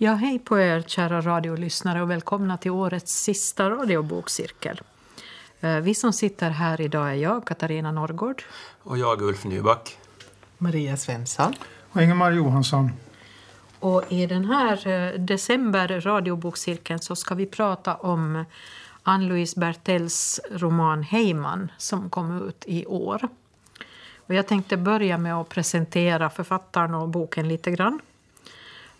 Ja, hej på er kära radiolyssnare och välkomna till årets sista radiobokcirkel. Eh, vi som sitter här idag är jag, Katarina Norrgård. Och jag, Ulf Nyback. Maria Svensson. Och Ingemar Johansson. Och i den här eh, december radiobokcirkeln så ska vi prata om Ann-Louise Bertells roman Heyman som kom ut i år. Och jag tänkte börja med att presentera författaren och boken lite grann.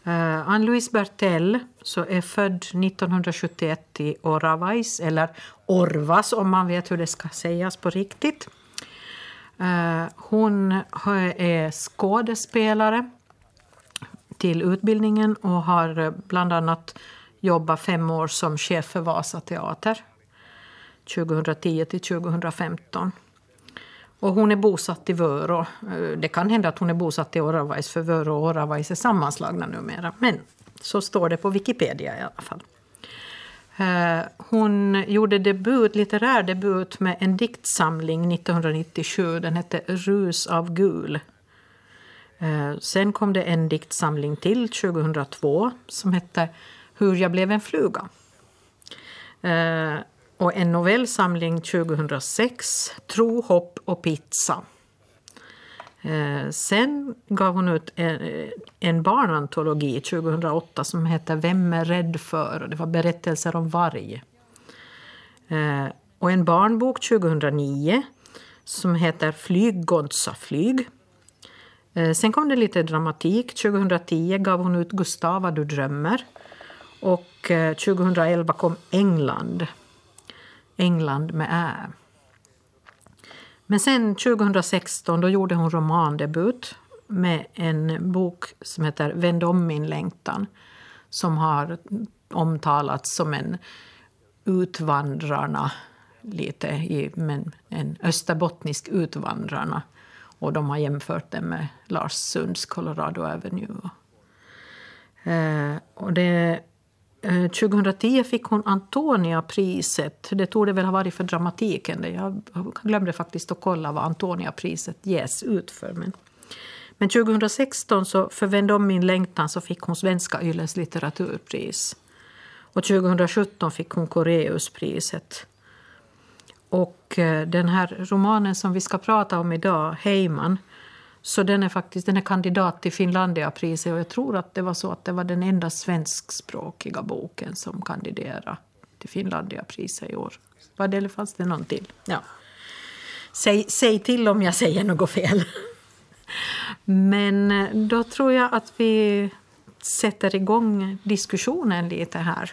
Eh, uh, Ann-Louise Bertell så är född 1971 i Oravais, eller Orvas om man vet hur det ska sägas på riktigt. Uh, hon är skådespelare till utbildningen och har eh, bland annat jobbat fem år som chef för Vasa Teater 2010 till 2015. Och hon är bosatt i Vörå. Eh, det kan hända att hon är bosatt i Oravais för Vörå och Oravais är sammanslagna numera. Men så står det på Wikipedia i alla fall. Eh, hon gjorde debut, litterär debut med en diktsamling 1997. Den hette Rus av gul. Eh, sen kom det en diktsamling till 2002 som hette Hur jag blev en fluga och en novellsamling 2006, Tro, hopp och pizza. Eh, sen gav hon ut en, en barnantologi 2008 som heter Vem är rädd för? Och det var berättelser om varg. Eh, och en barnbok 2009 som heter Flyg, Godsa, flyg. Eh, sen kom det lite dramatik. 2010 gav hon ut Gustava, du drömmer. Och eh, 2011 kom England England med Ä. Men sen 2016 då gjorde hon romandebut med en bok som heter Vänd om min längtan som har omtalats som en Utvandrarna lite i, men en österbottnisk Utvandrarna. Och de har jämfört den med Lars Sunds Colorado Avenue. Eh, och det Eh, 2010 fick hon Antonia-priset. Det tog det väl ha varit för dramatiken. Jag glömde faktiskt att kolla vad Antonia-priset ges ut för. Men, men 2016, så för Vänd om min längtan, så fick hon Svenska Yles litteraturpris. Och 2017 fick hon Koreuspriset. Och eh, den här romanen som vi ska prata om idag, Heyman, så den är faktiskt den är kandidat till Finlandiapriset och jag tror att det var så att det var den enda svenskspråkiga boken som kandiderade till Finlandiapriset i år. Var det eller fanns det någon till? Ja. Säg, säg till om jag säger något fel. Men eh, då tror jag att vi sätter igång diskussionen lite här.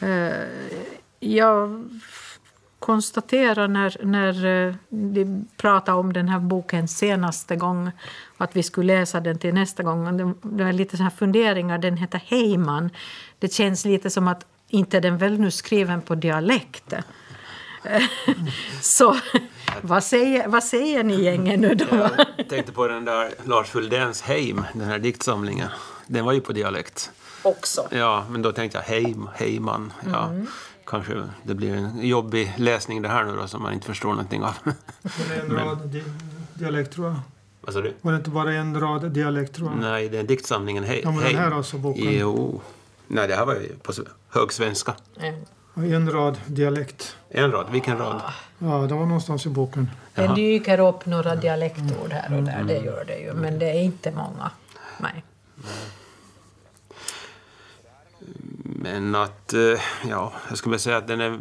Eh, jag konstatera när, när eh, vi pratade om den här boken senaste gång att vi skulle läsa den till nästa gång. Det, var lite så här funderingar. Den heter Heyman. Det känns lite som att inte den väl nu skriven på dialekt. så vad säger, vad säger ni gängen nu då? Jag tänkte på den där Lars Fulldéns Heim, den här diktsamlingen. Den var ju på dialekt. Också? Ja, men då tänkte jag Heim, Heyman. Ja. Mm kanske det blir en jobbig läsning det här nu då som man inte förstår någonting av. Det är en rad di dialekt tror jag. Vad sa du? Var det inte bara en rad dialekt tror jag? Nej, det är diktsamlingen Hej. Ja, men den här alltså boken? Jo. Nej, det här var ju på högsvenska. Mm. En rad dialekt. En rad? Vilken rad? Ja, det var någonstans i boken. Det dyker upp några dialektord här och där, det gör det ju. Men det är inte många. Nej. Men att, eh, ja, jag skulle säga att den är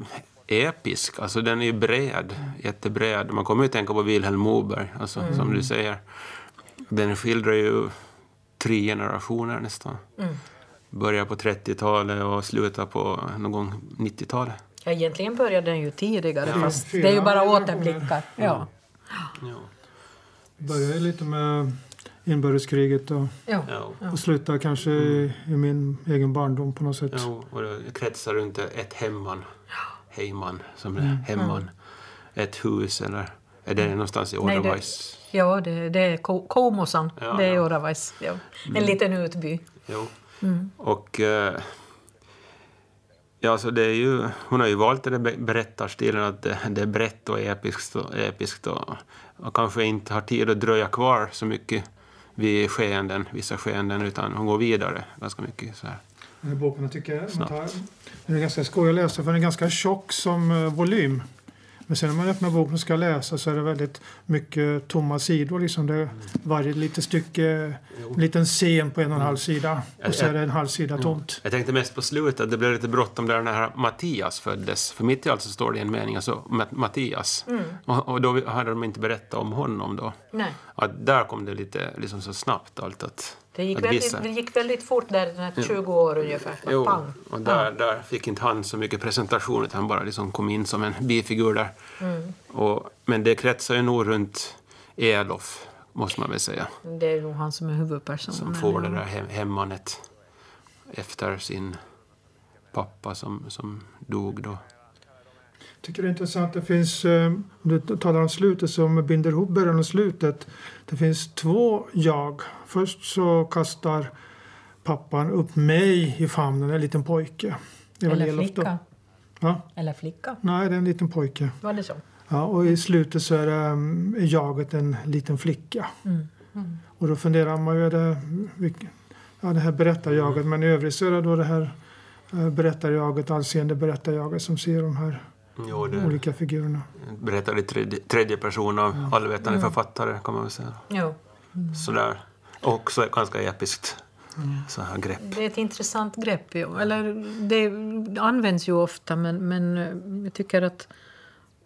episk. Alltså den är ju bred, jättebred. Man kommer ju att tänka på Vilhelm Moberg, alltså, mm. som du säger. Den skildrar ju tre generationer nästan. Mm. Börjar på 30-talet och slutar på någon gång 90-talet. Ja, egentligen började den ju tidigare, ja. fast det är ju bara återblickar. Ja. Ja. Började lite med inbördeskriget och, ja. och slutar kanske mm. i, i, min egen barndom på något sätt. Ja, och det kretsar runt ett hemman, hejman, som är mm. hemman. Ett hus eller är det någonstans i Oravais? Ja, det, det är Komosan. Ja, det är ja. Oravais. Ja. En mm. liten utby. Jo. Mm. Och... Eh, ja, så det är ju, hon har ju valt den berättarstilen att det, det är brett och episkt och, episkt och, och kanske inte har tid att dröja kvar så mycket vid skeenden, vissa skeenden, utan hon går vidare ganska mycket. Så här. Den här boken tycker jag tar, den är ganska skoj att läsa för den är ganska tjock som uh, volym. Men sen när man öppnar boken och ska läsa så är det väldigt mycket tomma sidor. Liksom det, varje litet stycke, en liten scen på en och en halv sida. Och så är det en halv sida tomt. Jag tänkte mest på slutet, det blev lite bråttom där när Mattias föddes. För mitt i allt så står det en mening, alltså Mattias. Mm. Och, och, då hade de inte berättat om honom då. Nej. Att där kom det lite liksom så snabbt allt att det gick, väldigt, det gick väldigt fort där, den här 20 år ungefär. Jo, Pang. och där, där fick inte han så mycket presentation utan han bara liksom kom in som en bifigur där. Mm. Och, men det kretsar ju nog runt Elof, måste man väl säga. Det är nog han som är huvudpersonen. Som får det där hem, hemmanet efter sin pappa som, som dog då. Jag tycker det är intressant. Det finns, eh, om du talar om slutet som binder ihop början och slutet. Det finns två jag. Först så kastar pappan upp mig i famnen, en liten pojke. Eller flicka. Ja? Eller flicka. Nej, det är en liten pojke. Var det så? Ja, och i slutet så är, det, um, jaget en liten flicka. Mm. Mm. Och då funderar man ju, är det, ja, det här berättarjaget, men i övrigt så är det då det här uh, berättarjaget, allseende berättarjaget som ser de här jo, det olika figurerna. Berättar i tredje, tredje person av ja. allvetande mm. författare kan man väl säga. Jo. Mm. Sådär. Också ganska episkt. Mm. Så här grepp. Det är ett intressant grepp. Jo. Eller, det används ju ofta men, men jag tycker att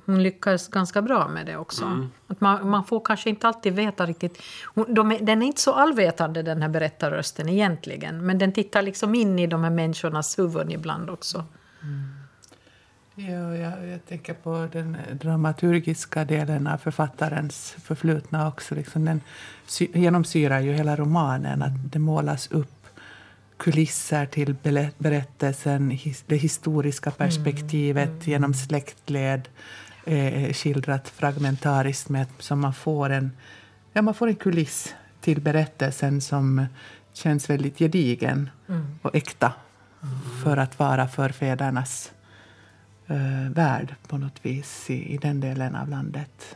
hon lyckas ganska bra med det också. Mm. Att man, man får kanske inte alltid veta riktigt... de är, den är inte så allvetande den här berättarrösten egentligen. Men den tittar liksom in i de här människornas huvuden ibland också. Mm. Ja, jag, jag, tänker på den dramaturgiska delen av författarens förflutna också. Liksom den genomsyrar ju hela romanen. Att det målas upp kulisser till berättelsen, det historiska perspektivet mm. genom släktled eh, skildrat fragmentariskt med, så man får en, ja, man får en kuliss till berättelsen som känns väldigt gedigen mm. och äkta mm. för att vara förfädernas eh, värld på något vis i, i den delen av landet.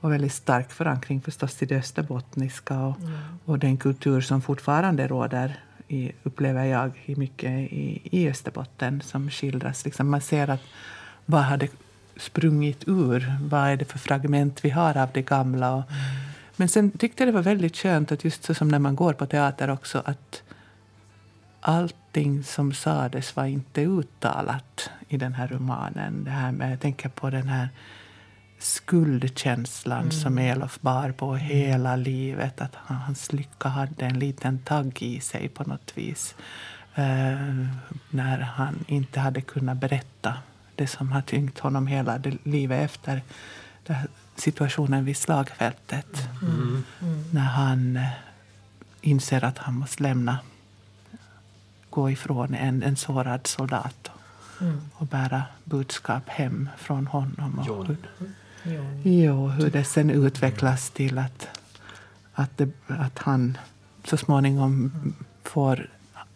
Och väldigt stark förankring förstås i det österbottniska och, mm. och den kultur som fortfarande råder i, upplever jag i mycket i, i Österbotten som skildras. Liksom man ser att vad har det sprungit ur? Vad är det för fragment vi har av det gamla? Och, mm. Men sen tyckte jag det var väldigt skönt att just så som när man går på teater också att allting som sades var inte uttalat i den här romanen. Det här med, jag tänker på den här skuldkänslan mm. som Elof bar på mm. hela livet. Att hans lycka hade en liten tagg i sig på något vis. Uh, när han inte hade kunnat berätta det som har tyngt honom hela livet efter situationen vid slagfältet. Mm. Mm. När han uh, inser att han måste lämna gå ifrån en, en sårad soldat mm. och bära budskap hem från honom. Och hur, jo, hur det sen utvecklas till att, att, det, att han så småningom får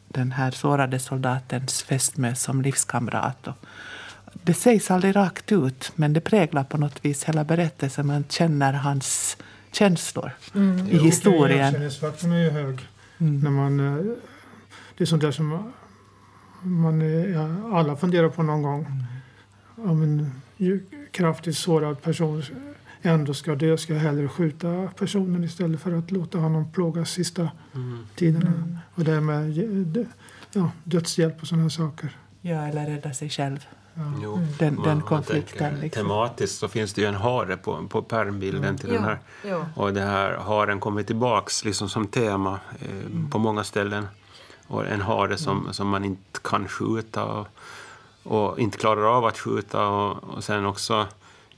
den här sårade soldatens fästmö som livskamrat. Och det sägs aldrig rakt ut, men det präglar på något vis hela berättelsen. Man känner hans känslor mm. i historien. Igenkänningsfaktorn är ju hög. Mm. När man eh, det är sånt där som man, ja, alla funderar på någon gång. Mm. Om en kraftigt sårad person ändå ska dö ska jag hellre skjuta personen istället för att låta honom plågas sista mm. tiderna. Mm. Och därmed ja, dödshjälp och sådana saker. Ja, eller rädda sig själv. Ja. Jo, den, den konflikten. Liksom. Tematiskt så finns det ju en hare på, på pärmbilden mm. till ja. den här. Ja. Och det här haren kommer tillbaks liksom som tema eh, mm. på många ställen och en hare som, mm. som man inte kan skjuta och, och inte klarar av att skjuta. Och, och sen också,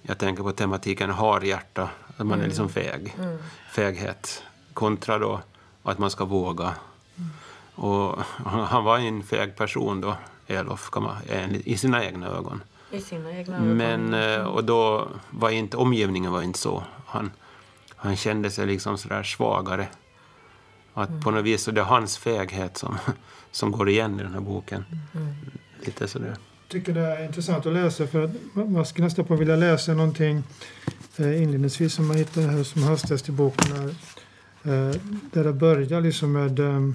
jag tänker på tematiken harhjärta, att man mm. är liksom feg. Mm. Feghet. Kontra då att man ska våga. Mm. Och han var en feg person då, Elof, i sina egna ögon. I sina egna ögon. Men, eh, och då var inte omgivningen var inte så. Han, han kände sig liksom sådär svagare. Att mm. på något vis så det är hans feghet som, som går igen i den här boken. Mm. Lite sådär. Jag tycker det är intressant att läsa för att man skulle nästan på vilja läsa någonting eh, inledningsvis som man hittar här som hastigast i boken. Eh, där det börjar liksom med eh,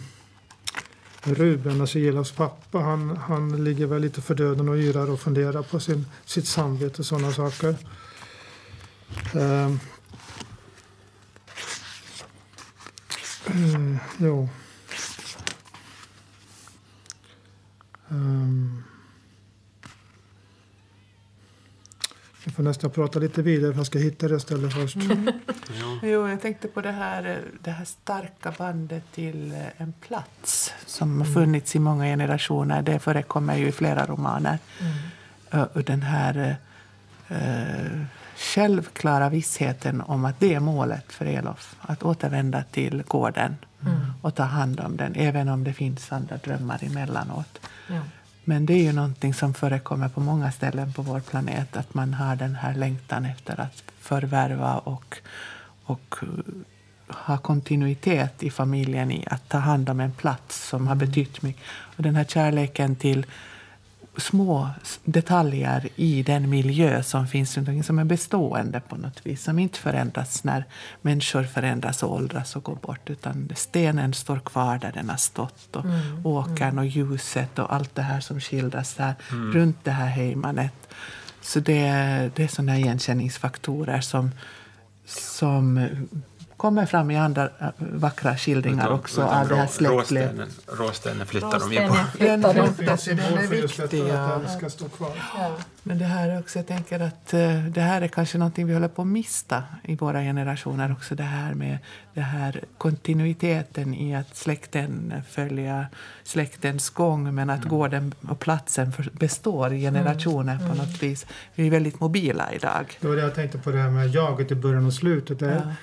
Ruben, alltså Jelofs pappa, han, han ligger väl lite för döden och yrar och funderar på sin, sitt samvete och sådana saker. Eh, jo. Um, jag får nästan prata lite vidare för jag ska hitta det stället först. Ja. Jo, jag tänkte på det här, det här starka bandet till eh, en plats som har funnits i många generationer. Det förekommer ju i flera romaner. Mm. Och den här eh, självklara vissheten om att det är målet för Elof. Att återvända till gården Mm. och ta hand om den, även om det finns andra drömmar emellanåt. Ja. Men det är ju någonting som förekommer på många ställen på vår planet, att man har den här längtan efter att förvärva och, och uh, ha kontinuitet i familjen i att ta hand om en plats som har betytt mycket. Och den här kärleken till små detaljer i den miljö som finns runt omkring, som är bestående på något vis, som inte förändras när människor förändras och åldras och går bort, utan stenen står kvar där den har stått och Mm. åkern och ljuset och allt det här som skildras där runt det här hejmanet. Så det, det är sådana igenkänningsfaktorer som, som kommer fram i andra äh, vackra skildringar Utom- också utom av det här släktlivet. råstenen, råstenen flyttar de ju på. Den flyttar de. finns Det är en den är symbol för just viktig, ja. att den ska stå kvar. Ja. Men det här är också, jag tänker att eh, det här är kanske någonting vi håller på att mista i våra generationer också. Det här med det här kontinuiteten i att släkten följa släktens gång men att gården och platsen för, består i generationer på något vis. Vi är väldigt mobila idag. Det var det jag tänkte på det här med jaget i början och slutet. Det Ja.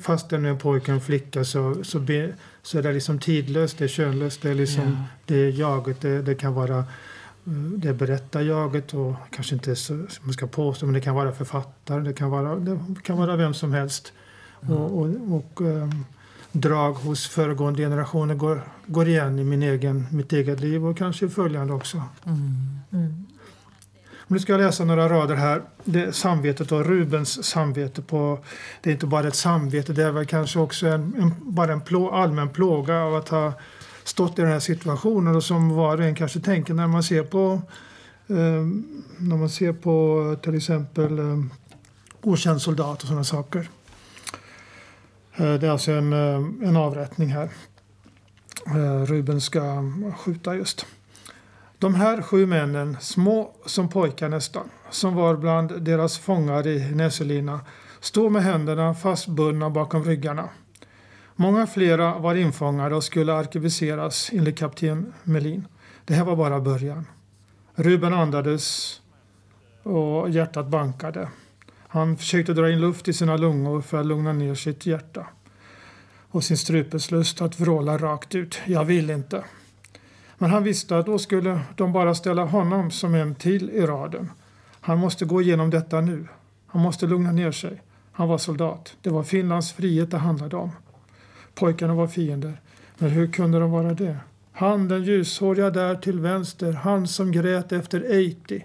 Fast det är en pojke och en flicka så, så, be, så är det liksom tidlöst, det är könlöst. Det är, liksom, Ja. det är jaget, det, det kan vara eh, det berättarjaget och kanske inte så, som man ska påstå, men det kan vara författare, det kan vara, det kan vara vem som helst. Och, och, och ehm, drag hos föregående generationer går, går igen i min egen, mitt eget liv och kanske i följande också. Mm. Nu ska jag läsa några rader här. Det samvetet och Rubens samvete. på Det är inte bara ett samvete, det är väl kanske också en, en, bara en plå, allmän plåga av att ha stått i den här situationen och som var och en kanske tänker när man ser på eh, när man ser på till exempel eh, okänd soldat och sådana saker. Eh, det är alltså en, eh, en avrättning här. Eh, Ruben ska skjuta just. De här sju männen, små som pojkar nästan, som var bland deras fångar i Näselina, stod med händerna fastbundna bakom ryggarna. Många flera var infångade och skulle arkebuseras enligt kapten Melin. Det här var bara början. Ruben andades och hjärtat bankade. Han försökte dra in luft i sina lungor för att lugna ner sitt hjärta och sin strupeslust att vråla rakt ut. Jag vill inte. Men han visste att då skulle de bara ställa honom som en till i raden. Han måste gå igenom detta nu. Han måste lugna ner sig. Han var soldat. Det var Finlands frihet det handlade om. Pojkarna var fiender. Men hur kunde de vara det? Han, den ljushåriga där till vänster, han som grät efter Eiti.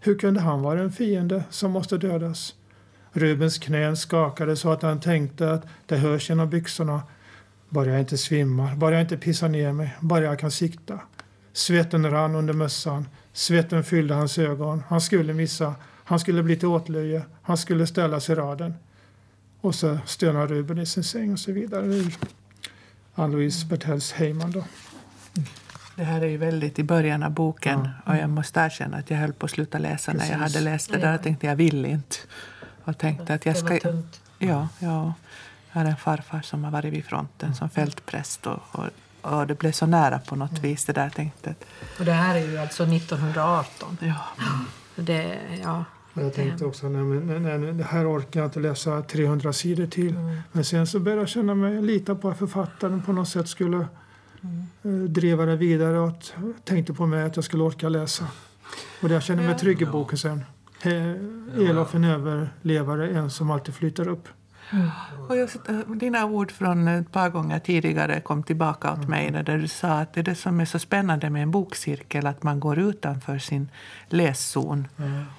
Hur kunde han vara en fiende som måste dödas? Rubens knän skakade så att han tänkte att det hörs genom byxorna. Bara jag inte svimmar, bara jag inte pissar ner mig, bara jag kan sikta. Svetten rann under mössan, svetten fyllde hans ögon. Han skulle missa, han skulle bli till åtlöje, han skulle ställas i raden. Och så stönar Ruben i sin säng och så vidare. Ur Ann-Louise Bertells Heyman då. Det här är ju väldigt i början av boken och jag måste erkänna att jag höll på att sluta läsa när jag Precis. hade läst det där och tänkte jag vill inte. Och tänkte att jag Det var ska... tungt. Ja, ja. Jag har en farfar som har varit vid fronten som fältpräst och, och, och det blev så nära på något vis det där. Tänkte att, Och det här är ju alltså 1918. ja, Det, ja, jag tänkte också, nej, men, nej, nej, det här orkar jag inte läsa 300 sidor till. Mm. Men sen så började jag känna mig, lita på att författaren på något sätt skulle eh, driva det vidare och att, tänkte på mig att jag skulle orka läsa. Och jag kände mig trygg i boken sen. Eh, Elof en överlevare, en som alltid flyter upp. Och just, äh, dina ord från ett par gånger tidigare kom tillbaka åt mig där du sa att det är det som är så spännande med en bokcirkel att man går utanför sin läszon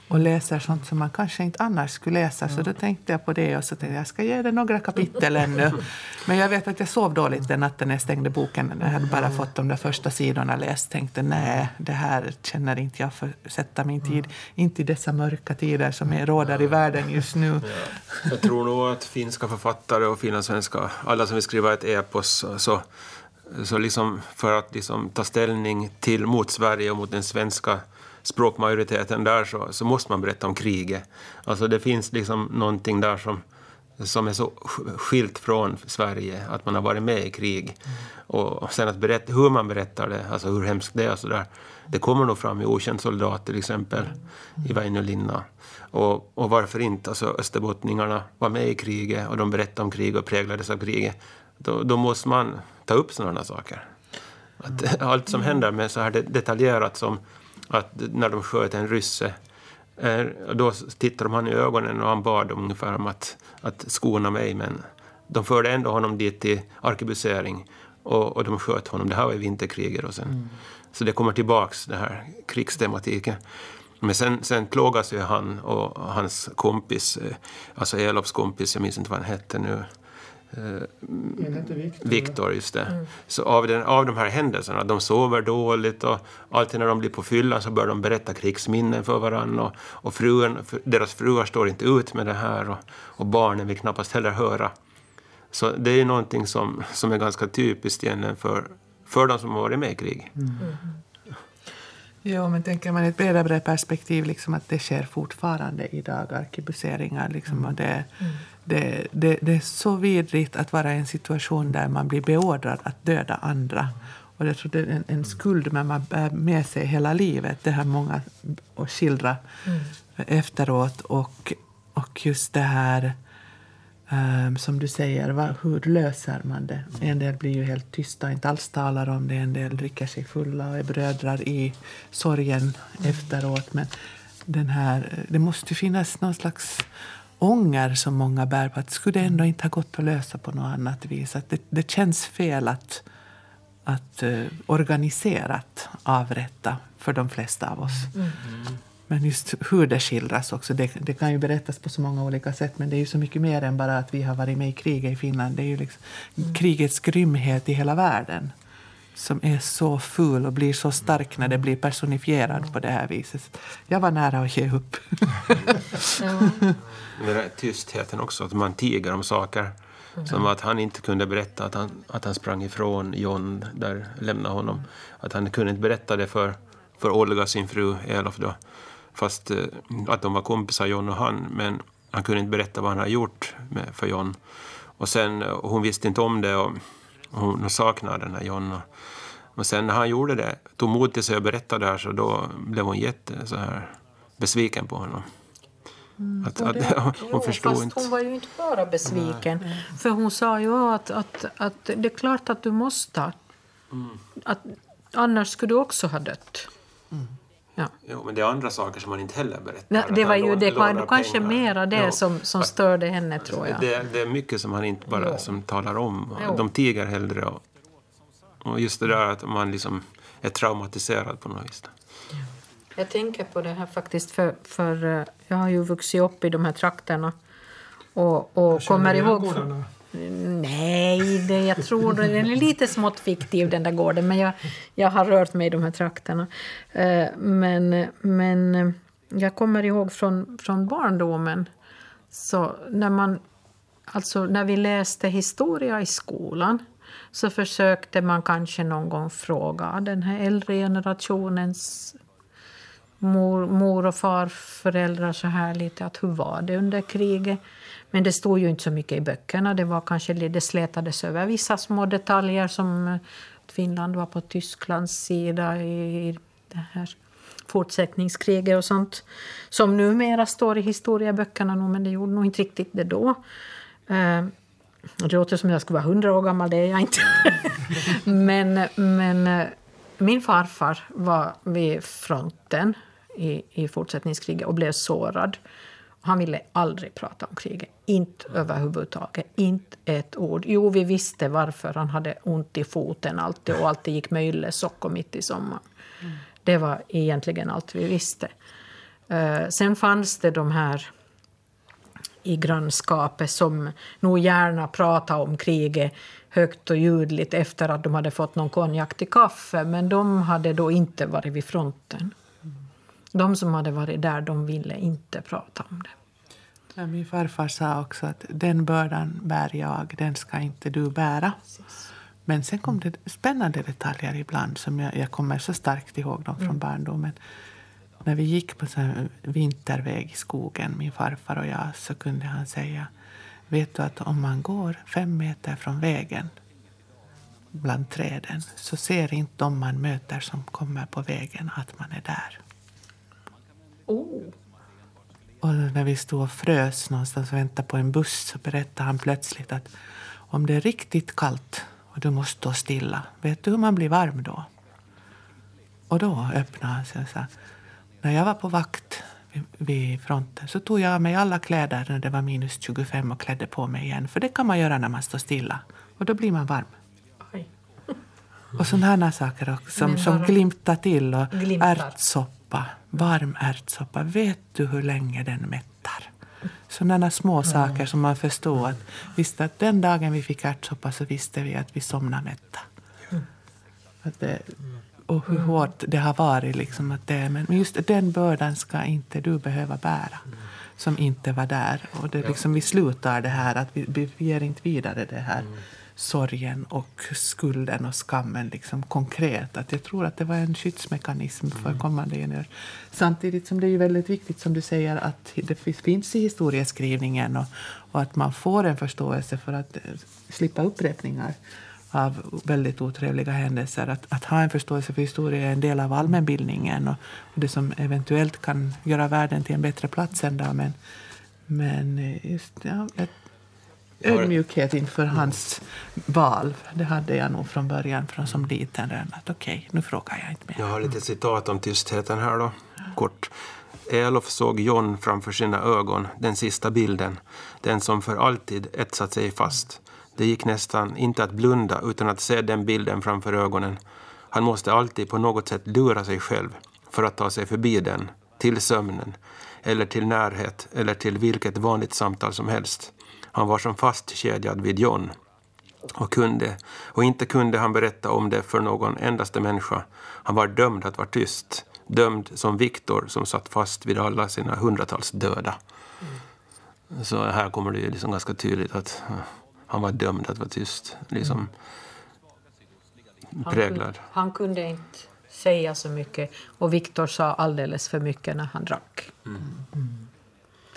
och läser sånt som man kanske inte annars skulle läsa. Så då tänkte jag på det och så tänkte jag jag ska ge det några kapitel ännu. Men jag vet att jag sov dåligt den natten när jag stängde boken. Jag hade bara fått de där första sidorna läst. Tänkte nej, det här känner inte jag för att sätta min tid. Inte i dessa mörka tider som är råder i världen just nu. Jag tror nog att finska författare och finlandssvenska, alla som vill skriva ett epos, så, så liksom för att liksom ta ställning till mot Sverige och mot den svenska språkmajoriteten där så, så måste man berätta om kriget. Alltså det finns liksom någonting där som, som är så skilt från Sverige, att man har varit med i krig. Och sen att berätta, hur man berättar det, alltså hur hemskt det är och så där, det kommer nog fram i Okänd soldat till exempel, i Väinö Linna. Och, och varför inte? Alltså österbottningarna var med i kriget och de berättade om kriget och präglades av kriget. Då, då måste man ta upp sådana saker. Att allt som händer med så här detaljerat som att när de sköt en rysse eh, då tittade de han i ögonen och han bad dem ungefär om att, att skona mig men de förde ändå honom dit till arkebusering och, och de sköt honom. Det här var i vinterkriget och sen. Mm. Så det kommer tillbaks, den här krigstematiken. Men sen, sen plågas ju han och hans kompis, eh, alltså Elofs kompis, jag minns inte vad han hette nu. Viktor. Viktor, just det. Mm. Så av, den, av de här händelserna, de sover dåligt och alltid när de blir på fyllan så börjar de berätta krigsminnen för varandra och, och fruen, deras fruar står inte ut med det här och, och barnen vill knappast heller höra. Så det är någonting som, som är ganska typiskt igen för, för de som har varit med i krig. Mm. Ja, men tänker man i ett bredare perspektiv liksom att det sker fortfarande idag, arkebuseringar. Liksom, och det, mm. det, det, det, är så vidrigt att vara i en situation där man blir beordrad att döda andra. Och jag tror det är en, en skuld men man bär med sig hela livet. Det har många att skildra mm. efteråt. Och, och just det här Um, som du säger, va, hur löser man det? En del blir ju helt tysta, inte alls talar om det. En del dricker sig fulla och är brödrar i sorgen mm. efteråt. Men den här, det måste finnas någon slags ånger som många bär på att skulle det ändå inte ha gått att lösa på något annat vis. Att det, det känns fel att, att uh, organiserat avrätta för de flesta av oss. Mm. Men just hur det skildras också, det, det, kan ju berättas på så många olika sätt men det är ju så mycket mer än bara att vi har varit med i kriget i Finland. Det är ju liksom mm. krigets grymhet i hela världen som är så ful och blir så stark när det blir personifierad på det här viset. Jag var nära att ge upp. Den där tystheten också, att man tiger om saker. Mm. Som att han inte kunde berätta att han, att han sprang ifrån John, där lämnade honom. Att han kunde inte berätta det för, för Olga, sin fru Elof då. Fast eh, att de var kompisar, John och han. Men han kunde inte berätta vad han hade gjort med, för John. Och sen, och eh, hon visste inte om det och hon saknade den här John. Och, och sen när han gjorde det, tog mod till sig och berättade det här så då blev hon jätte så här besviken på honom. Mm. Att, att, det, hon jo, förstod fast inte. hon var ju inte bara besviken. Nej. För hon sa ju att, att, att det är klart att du måste. Mm. Att, annars skulle du också ha dött. Mm. Ja. Jo, men det är andra saker som man inte heller berättar. Nej, det var ju det, kanske mera det jo. som, som störde henne, tror jag. Det, det är mycket som han inte bara som talar om. Jo. De tiger hellre. Och, och just det där att man liksom är traumatiserad på något vis. Jag tänker på det här faktiskt, för, för eh, jag har ju vuxit upp i de här trakterna och, och kommer ihåg... Gårdarna. Nej, det, jag tror den är lite smått fiktiv den där gården, men jag, jag har rört mig i de här trakterna. Eh, men, men eh, jag kommer ihåg från, från barndomen, så när, man, alltså när vi läste historia i skolan så försökte man kanske någon gång fråga ah, den här äldre generationens mor, mor och farföräldrar så här lite att hur var det under kriget? Men det stod ju inte så mycket i böckerna. Det var kanske det slätades över vissa små detaljer som att Finland var på Tysklands sida i det här fortsättningskriget och sånt. Som numera står i historieböckerna, men det gjorde nog inte riktigt det då. Eh, det låter som jag skulle vara hundra år gammal, det är jag inte. men, men eh, min farfar var vid fronten i, i fortsättningskriget och blev sårad. Han ville aldrig prata om kriget. Inte överhuvudtaget. Inte ett ord. Jo, vi visste varför han hade ont i foten alltid och alltid gick med yllesockor mitt i sommaren. Det var egentligen allt vi visste. Uh, sen fanns det de här i grannskapet som nog gärna pratade om kriget högt och ljudligt efter att de hade fått någon konjak till kaffe, men de hade då inte varit vid fronten. De som hade varit där, de ville inte prata om det. Ja, min farfar sa också att den bördan bär jag, den ska inte du bära. Precis. Men sen kom det spännande detaljer ibland som jag, jag kommer så starkt ihåg dem från mm. barndomen. När vi gick på så vinterväg i skogen, min farfar och jag, så kunde han säga Vet du att om man går fem meter från vägen bland träden så ser inte de man möter som kommer på vägen att man är där. Oh. Och när vi stod och frös någonstans och väntade på en buss så berättade han plötsligt att om det är riktigt kallt och du måste stå stilla, vet du hur man blir varm då? Och då öppnade han sig och sa när jag var på vakt vid fronten så tog jag av mig alla kläder när det var minus 25 och klädde på mig igen. För det kan man göra när man står stilla. Och då blir man varm. Oj. Och sådana saker också, som, som glimtar till. Och ärtsoppa, varm ärtsoppa. Vet du hur länge den mättar? Sådana små saker som man förstår. Att, visste att den dagen vi fick ärtsoppa så visste vi att vi somnade mätta. Att det, och hur mm. hårt det har varit. Liksom, att det, men just den bördan ska inte du behöva bära som inte var där. Och det, liksom, vi slutar det här, att vi, vi ger inte vidare det här mm. Sorgen och skulden och skammen liksom, konkret. Att jag tror att det var en skyddsmekanism för mm. kommande generationer. Samtidigt som det är väldigt viktigt som du säger att det finns i historieskrivningen och, och att man får en förståelse för att eh, slippa upprepningar av väldigt otrevliga händelser. Att, att ha en förståelse för historia är en del av allmänbildningen och, och det som eventuellt kan göra världen till en bättre plats en dag. Men, men just ja, ett, ödmjukhet inför hans val. Det hade jag nog från början, från som liten. Att okej, okay, nu frågar jag inte mer. Jag har lite citat om tystheten här då, kort. Elof såg John framför sina ögon, den sista bilden, den som för alltid etsat sig fast. Det gick nästan inte att blunda utan att se den bilden framför ögonen. Han måste alltid på något sätt lura sig själv för att ta sig förbi den, till sömnen, eller till närhet eller till vilket vanligt samtal som helst. Han var som fastkedjad vid John. Och, kunde, och inte kunde han berätta om det för någon endaste människa. Han var dömd att vara tyst. Dömd som Viktor som satt fast vid alla sina hundratals döda. Mm. Så här kommer det ju liksom ganska tydligt att han var dömd att vara tyst. Liksom präglad. Han, han kunde inte säga så mycket och Viktor sa alldeles för mycket när han drack. Mm.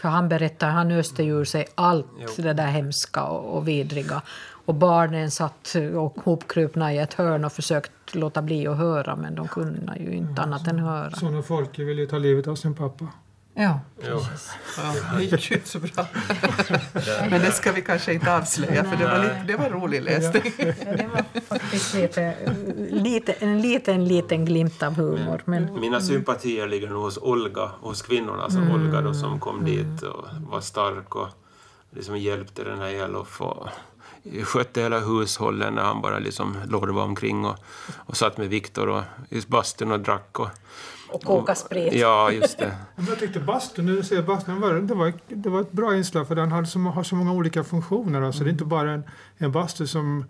För han berättade, han öste ur sig allt jo. det där hemska och, och vidriga. Och barnen satt och hopkrupna i ett hörn och försökte låta bli att höra men de kunde ju inte mm. annat än höra. Sådana folk ville ta livet av sin pappa. Ja, precis. Ja, det gick ju inte så bra. Men det ska vi kanske inte avslöja, för det var, lite, det var rolig läsning. Ja, det var faktiskt lite, lite, en liten, liten glimt av humor. Men... Mina sympatier ligger nog hos Olga, hos kvinnorna. Alltså mm. Olga då, som kom dit och var stark och liksom hjälpte den här Elof och skötte hela hushållen när han bara liksom lorvade omkring och, och satt med Viktor i bastun och drack. Och, och koka sprit. Ja, just det. jag tyckte bastun, nu ser bastun, var, det, var, det var ett bra inslag för den hade så, har så många olika funktioner. Alltså, mm. Det är inte bara en, en bastu som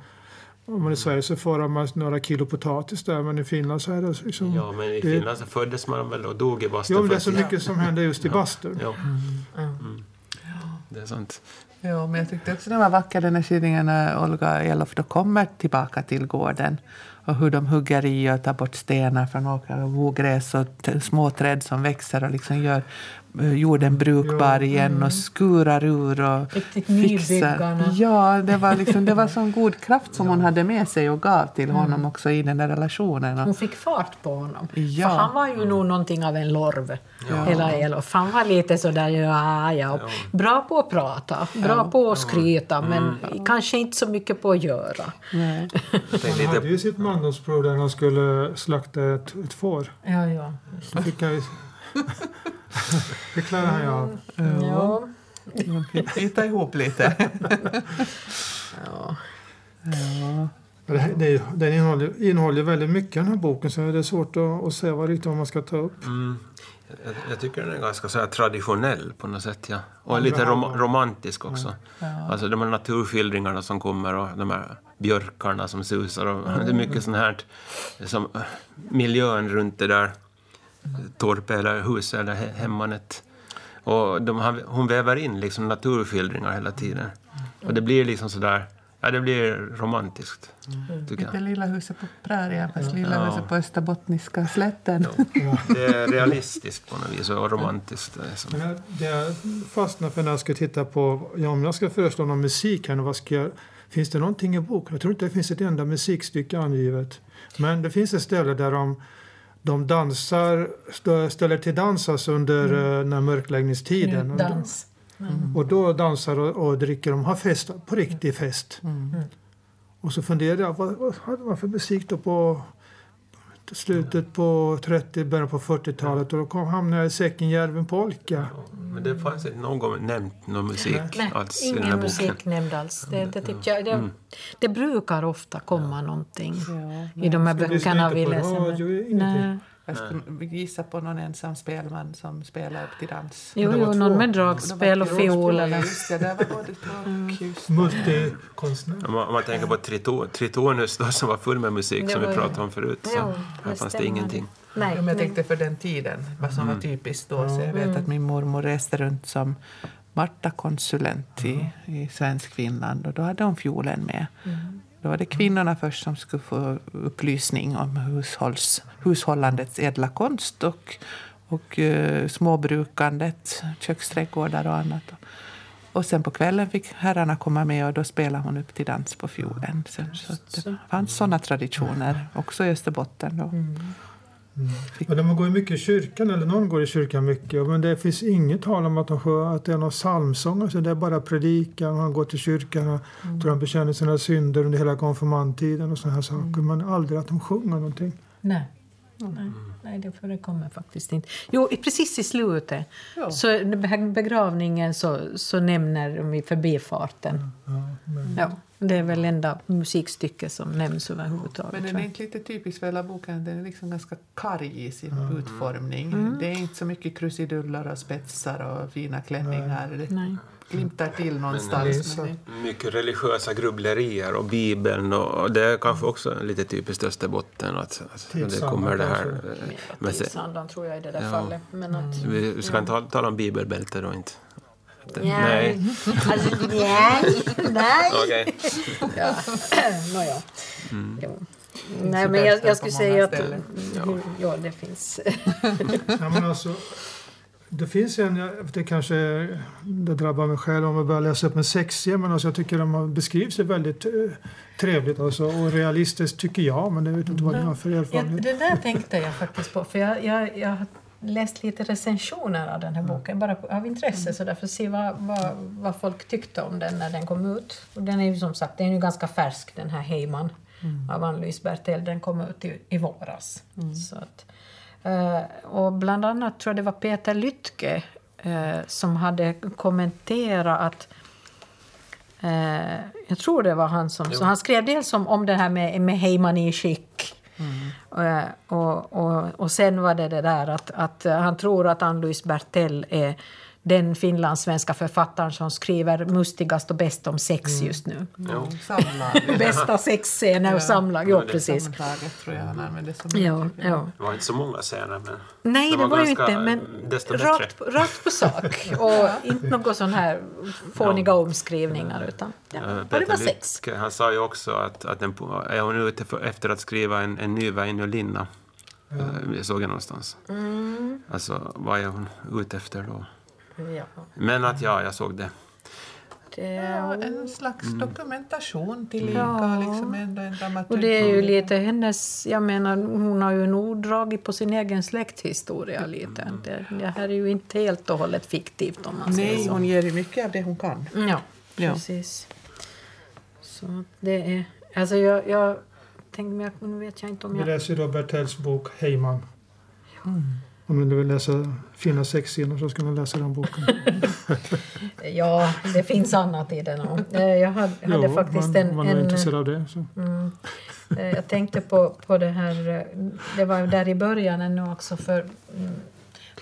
om man i Sverige så får man några kilo potatis där, men i Finland så är det liksom... Ja, men i det, Finland så föddes man väl och dog i bastun. Ja, men det är så mycket som händer just i bastun. Ja. Mm. Mm. Det är sant. Ja, men jag tyckte också det var vackert den här skildringen när Olga Elof då kommer tillbaka till gården och hur de hugger i och tar bort stenar från åkrar och ogräs och små träd som växer och liksom gör eh, jorden brukbar igen mm. och skurar ur och Riktigt fixar. Ja, det var, liksom, det var sån god kraft som ja. hon hade med sig och gav till honom mm. också i den där relationen. Hon fick fart på honom. Ja. För han var ju nog någonting av en lorv, ja. hela Elof. Han var lite sådär, ja, ja, bra på att prata, bra på att skryta, men mm. kanske inte så mycket på att göra. Nej. Han hade ju sitt mandomsprov där han skulle slakta ett, ett får. Ja, ja. Fick jag, det klarar han ju av. Ja, De bita ihop lite. Ja. Ja. Det, det, den innehåller, innehåller väldigt mycket den här boken så det är svårt att, att säga vad riktigt vad man ska ta upp. Mm. Jag, jag tycker den är ganska så här traditionell på något sätt. Ja. Och lite rom, romantisk också. Alltså de här naturskildringarna som kommer och de här björkarna som susar. Och Det är mycket sånt här som miljön runt det där torpet eller huset eller he- hemmanet. Och de, hon väver in liksom naturskildringar hela tiden. Och det blir liksom sådär, ja det blir romantiskt. Tycker Lite. Lilla huset på prärien, fast Lilla Ja. huset på Österbottniska slätten. Det är realistiskt på något vis och romantiskt. Det är som- Men jag- det jag fastnar för när jag ska titta på, ja, om jag ska föreslå någon musik här, vad ska jag, finns det någonting i boken? Jag tror inte det finns ett enda musikstycke angivet. Men det finns ett ställe där de, de dansar, ställer till dans alltså under mm. den här mörkläggningstiden. Då- Dans. Och då dansar och, och dricker de, har fest, på riktig fest. Och så funderade jag, vad, vad hade man för musik då på slutet på 30, början på 40-talet? Och då kom, hamnade jag i Säckenjärven polka. Men det fanns inte någon gång nämnt någon musik Nej, alls i den här ingen boken. musik nämnd alls. Det, det, tyckte jag, det, det brukar ofta komma någonting Ja, i de här böckerna vi läser. radio, men-. Jag skulle gissa på någon ensam spelman som spelar upp till dans. Jo, det var jo, någon med dragspel och fiol. Eller. Just det, där var både och just det. Multikonstnär. Om man, om man tänker på Trito, Tritonus då, som var full med musik Det som vi pratade om förut. Så Jo, här fanns det ingenting. Nej, Ja, men jag tänkte för den tiden, vad som var typiskt då. Så jag vet att min mormor reste runt som Marta-konsulent i, i svensk Finland och då hade hon fiolen med. Då var det kvinnorna först som skulle få upplysning om hushålls, hushållandets ädla konst och, och eh, småbrukandet, köksträdgårdar och annat. Och sen på kvällen fick herrarna komma med och då spelade hon upp till dans på fiolen. Så, så det fanns sådana traditioner också i Österbotten. Då. Och de går ju mycket i kyrkan, eller någon går i kyrkan mycket. Men det finns inget tal om att, de sjö, att det är någon psalmsång. Alltså det är bara predikan. Man går till kyrkan och tror de bekänner sina synder under hela konfirmandtiden och såna här saker. Men aldrig att de sjunger någonting. Nej. Nej, nej, det förekommer faktiskt inte. Jo, i- precis i slutet, Ja. så begravningen så, så nämner de i förbifarten. Ja, det är väl enda musikstycke som nämns överhuvudtaget. Men den är inte lite typisk för hela boken. Den är liksom ganska karg i sin utformning. Det är inte så mycket krusiduller och spetsar och fina klänningar. Det Nej. glimtar till någonstans. Men det, Mycket religiösa grubblerier och Bibeln och det är kanske också lite typiskt Österbotten att, att det kommer det här. Men tidsandan tror jag i det där Ja. fallet. Men att, vi ska inte tala, tala om bibelbälte då inte? Nej. Alltså, nej. nej. Okej. Ja. Nåja. Mm. Jo. Nej, men jag, jag skulle säga att ställen. ja, det finns. Ja, men alltså, det finns en, jag- det kanske det drabbar mig själv om jag börjar läsa upp en sexia, men alltså jag tycker de beskrivs det väldigt eh, trevligt alltså, och realistiskt tycker jag, men jag vet inte vad ni har för Ja, erfarenhet. det där tänkte jag faktiskt på. För jag, jag, jag läst lite recensioner av den här boken bara av intresse så därför se vad, vad, vad folk tyckte om den när den kom ut. Och den är ju som sagt den är ju ganska färsk den här Heyman av Ann-Louise Bertel. Den kom ut i, i våras. Så att, eh, och bland annat tror jag det var Peter Lytke eh, som hade kommenterat att Eh, jag tror det var han som... Så han skrev dels om, om det här med, med Heyman i skick. Mm. och, och, och sen var det det där att, att han tror att Ann-Louise Bertell är den finlandssvenska författaren som skriver mustigast och bäst om sex just nu. Jo. samlag. Bästa sexscener och samlag. Jo, precis. Sammantaget tror jag han använder som Ja, uttryck. ja. Det var inte så många scener men Nej, det var, ju ganska- inte, men rakt, på- rakt på sak. Och inte något sån här fåniga omskrivningar. Utan, ja. Eh, Och det var Peter sex. Lytke, han sa ju också att, att den, är hon ute för, efter att skriva en, en ny Väinölinna. Ja. Jag såg det någonstans. Mm. Alltså, vad är hon ute efter då? Ja. Men att ja, jag såg det. Det, Ja, en slags dokumentation tillika. Ja. Liksom ändå en. Och det är ju lite hennes, jag menar hon har ju nog dragit på sin egen släkthistoria lite. Det, det här är ju inte helt och hållet fiktivt om man säger Nej, så. hon ger ju mycket av det hon kan. Ja, Ja. precis. Så det är, alltså jag, jag tänkte, nu vet jag inte om Vi jag... läser då Bertells bok Heyman. Om ni vill läsa fina sexscener så ska ni läsa den boken. Ja, det finns annat i den. Eh, Jag hade, hade Jo, faktiskt man, en... man är en intresserad av det. Mm. Eh, Jag tänkte på, på det här, eh, det var där i början ännu också för mm,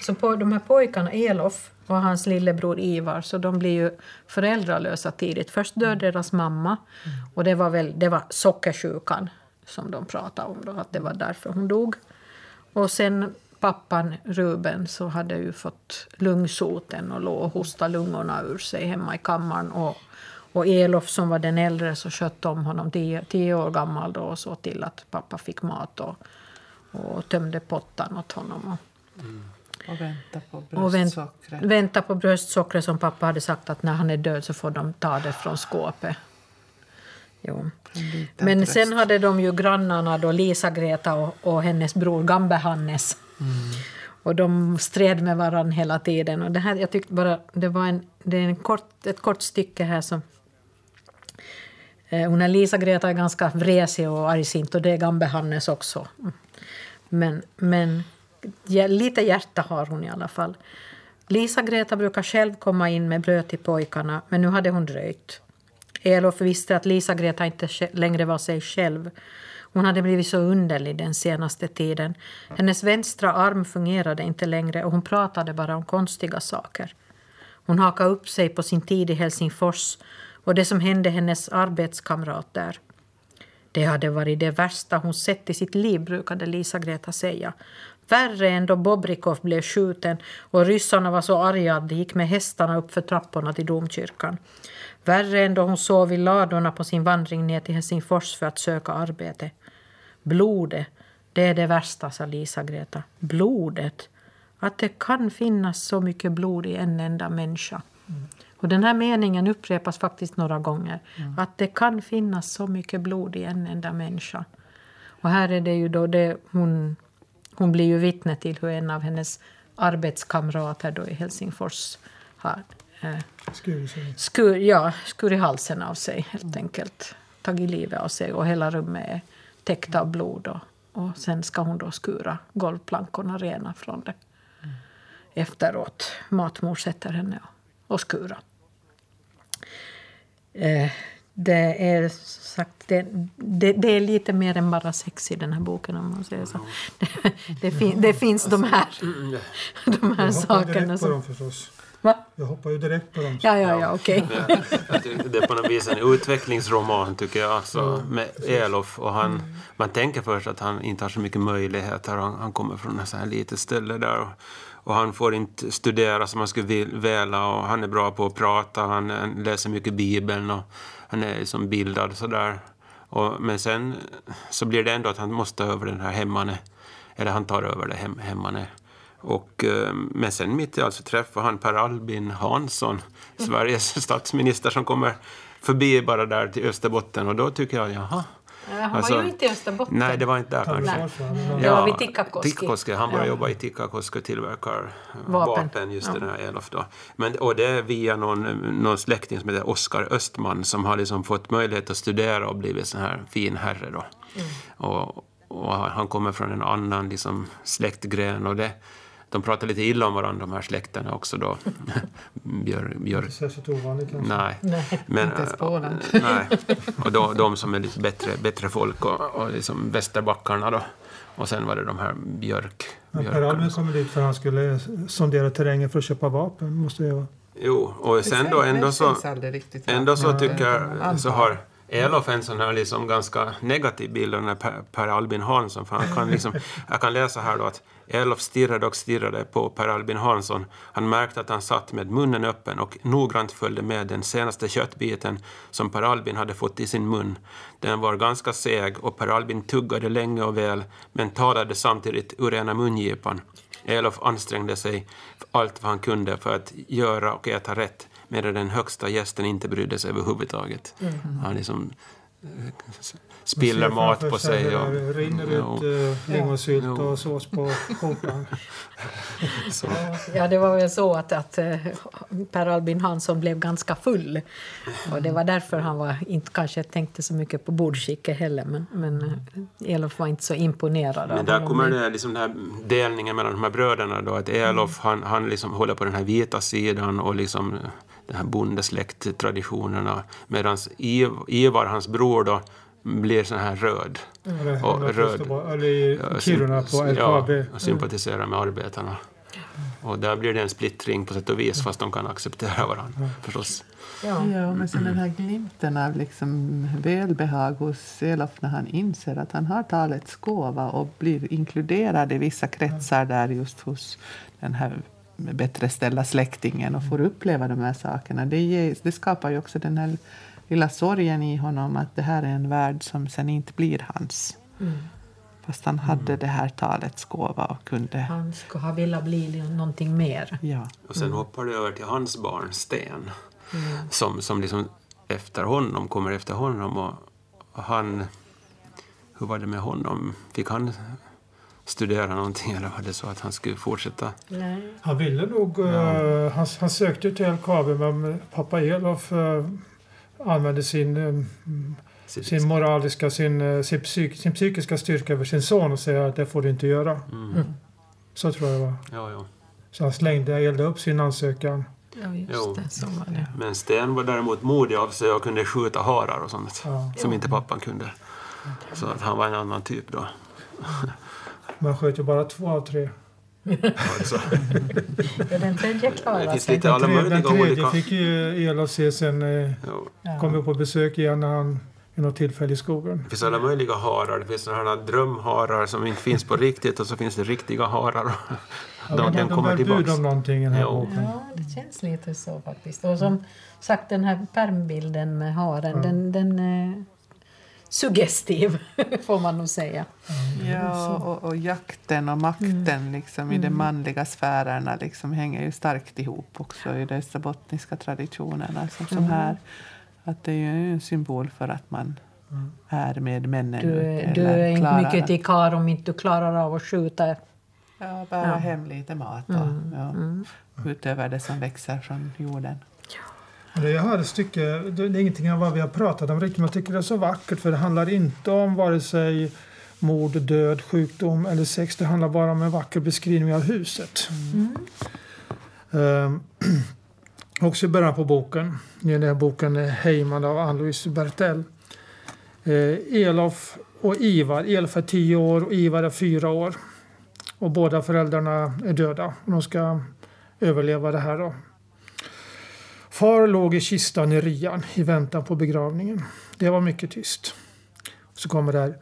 så på de här pojkarna, Elof och hans lillebror Ivar, så de blir ju föräldralösa tidigt. Först dör deras mamma och det var väl det var sockersjukan som de pratade om då, att det var därför hon dog. Och sen pappan Ruben så hade ju fått lungsoten och låg och hostade lungorna ur sig hemma i kammaren. Och, och Elof som var den äldre så skötte om honom tio, tio år gammal då och såg till att pappa fick mat och, och tömde pottan åt honom. Och, Och vänta på och vänt, bröstsockret. vänta på bröstsockret som pappa hade sagt att när han är död så får de ta det från skåpet. Jo. Men sen hade de ju grannarna då Lisa-Greta och, och hennes bror Gambe-Hannes. Och de stred med varandra hela tiden. Och det här, jag tyckte bara, det var en, det är en kort, ett kort stycke här som... Eh, hon är Lisa-Greta är ganska vresig och argsint och det är Gambe-Hannes också. Men, men ja, lite hjärta har hon i alla fall. Lisa-Greta brukar själv komma in med bröd till pojkarna, men nu hade hon dröjt. Elof visste att Lisa-Greta inte längre var sig själv. Hon hade blivit så underlig den senaste tiden. Hennes vänstra arm fungerade inte längre och hon pratade bara om konstiga saker. Hon hakade upp sig på sin tid i Helsingfors och det som hände hennes arbetskamrat där. Det hade varit det värsta hon sett i sitt liv, brukade Lisa-Greta säga. Värre än då Bobrikov blev skjuten och ryssarna var så arga att de gick med hästarna upp för trapporna till domkyrkan. Värre än då hon sov i ladorna på sin vandring ner till Helsingfors för att söka arbete. Blodet, det är det värsta, sa Lisa-Greta. Blodet. Att det kan finnas så mycket blod i en enda människa. Och den här meningen upprepas faktiskt några gånger. Att det kan finnas så mycket blod i en enda människa. Och här är det ju då det hon, hon blir ju vittne till hur en av hennes arbetskamrater då i Helsingfors har. Skur, ja, skurit halsen av sig helt enkelt. Tagit livet av sig och hela rummet är täckt av blod. Och, och sen ska hon då skura golvplankorna rena från det. Efteråt. Matmor sätter henne och, och skura. Eh, det är sagt, det, det, det är lite mer än bara sex i den här boken om man säger så. Det, det, fin, det finns de här, de här sakerna som... Va? Jag hoppar ju direkt på dem. Ja, ja, ja, okej. Tycker Det är på något vis en utvecklingsroman tycker jag. Alltså, med Elof. Och han, Man tänker först att han inte har så mycket möjligheter. Han, han kommer från ett så här litet ställe där. Och, och han får inte studera som han skulle vil- vilja. Och han är bra på att prata. Han, han läser mycket Bibeln. Och han är liksom bildad sådär. Och, men sen så blir det ändå att han måste ta över den här hemmane. Eller han tar över det hem, hemmane. Och, eh, men sen mitt i allt så träffar han Per Albin Hansson, Sveriges statsminister, som kommer förbi bara där till Österbotten. Och då tycker jag, jaha. Han Alltså, var ju inte i Österbotten. Nej, det var inte där kanske. Det var vid Tikkakoski. Tikkakoski. Han började Ja. jobba i Tikkakoski och tillverkar Vapen. vapen, just Ja. den här Elof då. Men, och det är via någon, någon släkting som heter Oskar Östman som har liksom fått möjlighet att studera och blivit sån här fin herre då. Mm. Och, och han kommer från en annan liksom, släktgren och det de pratar lite illa om varandra, de här släkterna också då. Björ, björk, Inte särskilt ovanligt kanske. Nej. Nej. Men, Inte äh, Småland. nej. Och då, de som är lite bättre, bättre folk och, och liksom Västerbackarna då. Och sen var det de här björk... Per. Albin kom dit för att han skulle sondera terrängen för att köpa vapen. Måste det vara. Jo, och sen då Det ändå så, ändå så tycker så har Elof en sån här liksom ganska negativ bild av den här Per, per Albin Hansson. För han kan liksom, jag kan läsa här då att Elof stirrade och stirrade på Per Albin Hansson. Han märkte att han satt med munnen öppen och noggrant följde med den senaste köttbiten som Per Albin hade fått i sin mun. Den var ganska seg och Per Albin tuggade länge och väl men talade samtidigt ur ena mungipan. Elof ansträngde sig allt vad han kunde för att göra och äta rätt medan den högsta gästen inte brydde sig överhuvudtaget. Han liksom eh, spiller mat på sig. Och, Det rinner ut uh, lingonsylt och sås på skjortan. så. Ja, det var väl så att, att eh, Per Albin Hansson blev ganska full. Och det var därför han var, inte kanske tänkte så mycket på bordskicket heller. Men, men eh, Elof var inte så imponerad Men där kommer det liksom den här delningen mellan de här bröderna då, att Elof han, han liksom håller på den här vita sidan och liksom den här bondesläkttraditionerna. Medan Ivar, hans bror, då, blir sån här röd. Eller, Och röd. eller i Kiruna på LKAB. Ja, och sympatiserar med arbetarna. Och där blir det en splittring på sätt och vis, fast de kan acceptera varandra förstås. Ja. Ja, men sen den här glimten av liksom välbehag hos Elof när han inser att han har talets gåva och blir inkluderad i vissa kretsar där just hos den här bättre ställda släktingen och får uppleva de här sakerna. Det, ger, det skapar ju också den här lilla sorgen i honom att det här är en värld som sen inte blir hans. Mm. Fast han hade det här talets gåva och kunde... Han skulle ha velat bli någonting mer. Ja. Och sen hoppar det över till hans barn Sten, som, som liksom efter honom, kommer efter honom. Och, och han... Hur var det med honom? Fick han studera någonting eller var det så att han skulle fortsätta? Nej. Han ville nog... eh, han, han sökte till LKAB men pappa Elof uh, använde sin, eh, sin moraliska, sin, eh, sin, psyk, sin psykiska styrka över sin son och säga att det får du inte göra. Mm. Så tror jag det var. Ja, ja. Så han slängde, eldade upp sin ansökan. Ja, just det. Så var det. Men Sten var däremot modig av sig och kunde skjuta harar och sånt. Ja. Som inte pappan kunde. Så att han var en annan typ då. Man sköt ju bara två av tre. Ja, det är så. Ja, den tredje Det klarade finns sig. lite alla den möjliga tredje olika... fick ju se sen. Eh, Ja. kom vi på besök igen när han vid något tillfälle i skogen. Det finns alla möjliga harar. Det finns sådana här drömharar som inte finns på riktigt och så finns det riktiga harar. Ja, De- den de kommer bär bud om någonting i den här Jo. boken. Ja, det känns lite så faktiskt. Och som sagt, den här pärmbilden med haren, den, den är suggestiv, får man nog säga. Ja, och, och jakten och makten liksom, i de manliga sfärerna liksom, hänger ju starkt ihop också i dessa bottniska traditionerna. Alltså, som här, att det är ju en symbol för att man är med männen. Du, är- du är inte mycket till karl om inte du klarar av att skjuta. Ja, bära Ja. hem lite mat och, ja, utöver det som växer från jorden. Och Det här stycke, det är ingenting av vad vi har pratat om riktigt, men jag tycker det är så vackert för det handlar inte om vare sig mord, död, sjukdom eller sex. Det handlar bara om en vacker beskrivning av huset. Ehm, också i början på boken, i den här boken är Heyman av Ann-Louise Bertel. Eh, Elof och Ivar. Elof är tio år och Ivar är fyra år. Och båda föräldrarna är döda. Och de ska överleva det här då. Far låg i kistan i rian i väntan på begravningen. Det var mycket tyst. Så kommer det här.